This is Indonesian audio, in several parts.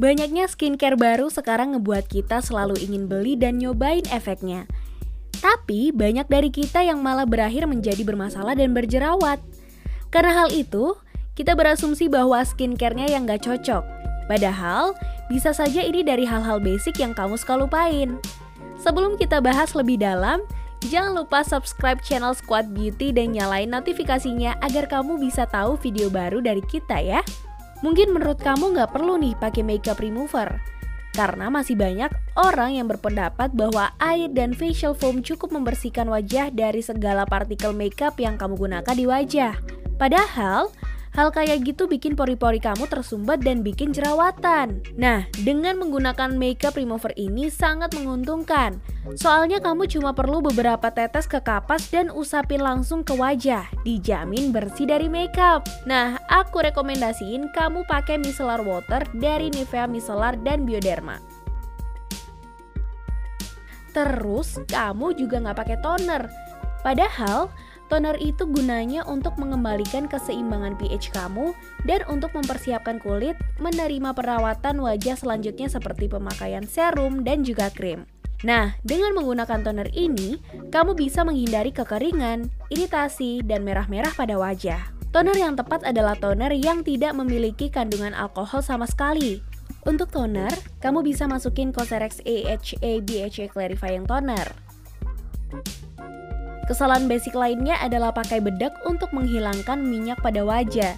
Banyaknya skincare baru sekarang ngebuat kita selalu ingin beli dan nyobain efeknya. Tapi banyak dari kita yang malah berakhir menjadi bermasalah dan berjerawat. Karena hal itu, kita berasumsi bahwa skincare-nya yang gak cocok. Padahal, bisa saja ini dari hal-hal basic yang kamu suka lupain. Sebelum kita bahas lebih dalam, jangan lupa subscribe channel Squad Beauty dan nyalain notifikasinya agar kamu bisa tahu video baru dari kita ya. Mungkin menurut kamu nggak perlu nih pakai makeup remover, karena masih banyak orang yang berpendapat bahwa air dan facial foam cukup membersihkan wajah dari segala partikel makeup yang kamu gunakan di wajah. Padahal, Hal kayak gitu bikin pori-pori kamu tersumbat dan bikin jerawatan. Nah, dengan menggunakan makeup remover ini sangat menguntungkan. Soalnya kamu cuma perlu beberapa tetes ke kapas dan usapin langsung ke wajah. Dijamin bersih dari makeup. Nah, aku rekomendasiin kamu pakai micellar water dari Nivea Micellar dan Bioderma. Terus, kamu juga nggak pakai toner. Padahal, Toner itu gunanya untuk mengembalikan keseimbangan pH kamu dan untuk mempersiapkan kulit menerima perawatan wajah selanjutnya seperti pemakaian serum dan juga krim. Nah, dengan menggunakan toner ini, kamu bisa menghindari kekeringan, iritasi, dan merah-merah pada wajah. Toner yang tepat adalah toner yang tidak memiliki kandungan alkohol sama sekali. Untuk toner, kamu bisa masukin Cosrx AHA BHA Clarifying Toner. Kesalahan basic lainnya adalah pakai bedak untuk menghilangkan minyak pada wajah.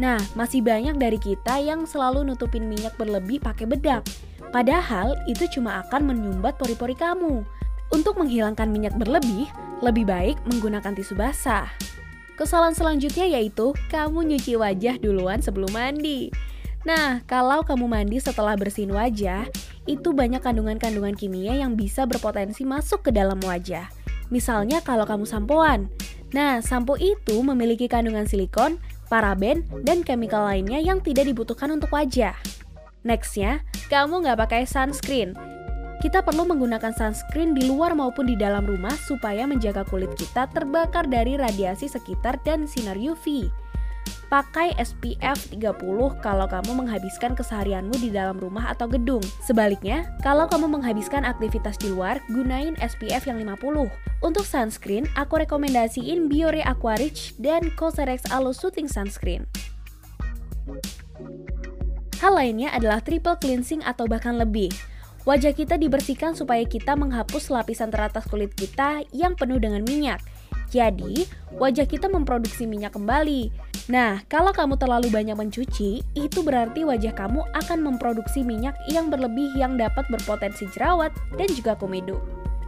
Nah, masih banyak dari kita yang selalu nutupin minyak berlebih pakai bedak. Padahal itu cuma akan menyumbat pori-pori kamu. Untuk menghilangkan minyak berlebih, lebih baik menggunakan tisu basah. Kesalahan selanjutnya yaitu kamu nyuci wajah duluan sebelum mandi. Nah, kalau kamu mandi setelah bersihin wajah, itu banyak kandungan-kandungan kimia yang bisa berpotensi masuk ke dalam wajah. Misalnya kalau kamu sampoan. Nah, sampo itu memiliki kandungan silikon, paraben, dan chemical lainnya yang tidak dibutuhkan untuk wajah. Nextnya, kamu nggak pakai sunscreen. Kita perlu menggunakan sunscreen di luar maupun di dalam rumah supaya menjaga kulit kita terbakar dari radiasi sekitar dan sinar UV. Pakai SPF 30 kalau kamu menghabiskan keseharianmu di dalam rumah atau gedung. Sebaliknya, kalau kamu menghabiskan aktivitas di luar, gunain SPF yang 50. Untuk sunscreen, aku rekomendasiin Biore Aquarich dan Cosrx Aloe Soothing Sunscreen. Hal lainnya adalah triple cleansing atau bahkan lebih. Wajah kita dibersihkan supaya kita menghapus lapisan teratas kulit kita yang penuh dengan minyak. Jadi, wajah kita memproduksi minyak kembali. Nah, kalau kamu terlalu banyak mencuci, itu berarti wajah kamu akan memproduksi minyak yang berlebih yang dapat berpotensi jerawat dan juga komedo.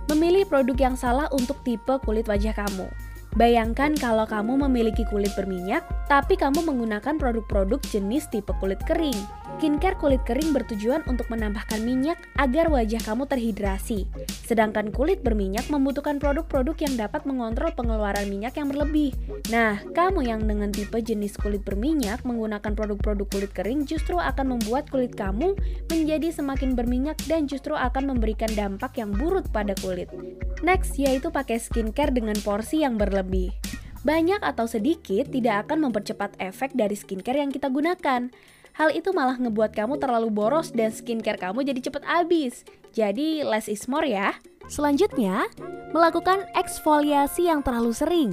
Memilih produk yang salah untuk tipe kulit wajah kamu. Bayangkan kalau kamu memiliki kulit berminyak, tapi kamu menggunakan produk-produk jenis tipe kulit kering. Skincare kulit kering bertujuan untuk menambahkan minyak agar wajah kamu terhidrasi. Sedangkan kulit berminyak membutuhkan produk-produk yang dapat mengontrol pengeluaran minyak yang berlebih. Nah, kamu yang dengan tipe jenis kulit berminyak menggunakan produk-produk kulit kering justru akan membuat kulit kamu menjadi semakin berminyak dan justru akan memberikan dampak yang buruk pada kulit. Next, yaitu pakai skincare dengan porsi yang berlebih. Banyak atau sedikit tidak akan mempercepat efek dari skincare yang kita gunakan. Hal itu malah ngebuat kamu terlalu boros dan skincare kamu jadi cepet habis. Jadi less is more ya. Selanjutnya, melakukan eksfoliasi yang terlalu sering.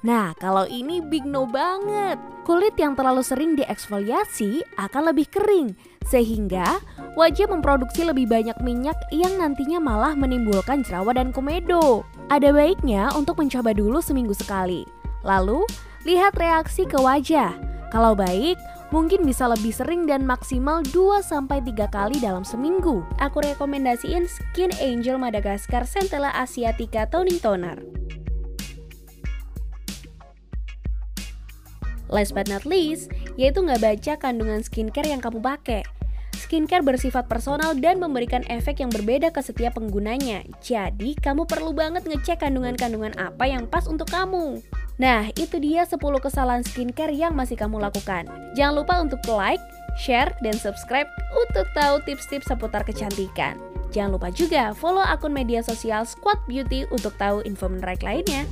Nah, kalau ini big no banget. Kulit yang terlalu sering dieksfoliasi akan lebih kering, sehingga wajah memproduksi lebih banyak minyak yang nantinya malah menimbulkan jerawat dan komedo. Ada baiknya untuk mencoba dulu seminggu sekali. Lalu, lihat reaksi ke wajah. Kalau baik, mungkin bisa lebih sering dan maksimal 2-3 kali dalam seminggu. Aku rekomendasiin Skin Angel Madagascar Centella Asiatica Toning Toner. Last but not least, yaitu nggak baca kandungan skincare yang kamu pakai. Skincare bersifat personal dan memberikan efek yang berbeda ke setiap penggunanya. Jadi, kamu perlu banget ngecek kandungan-kandungan apa yang pas untuk kamu. Nah, itu dia 10 kesalahan skincare yang masih kamu lakukan. Jangan lupa untuk like, share, dan subscribe untuk tahu tips-tips seputar kecantikan. Jangan lupa juga follow akun media sosial Squad Beauty untuk tahu info menarik lainnya.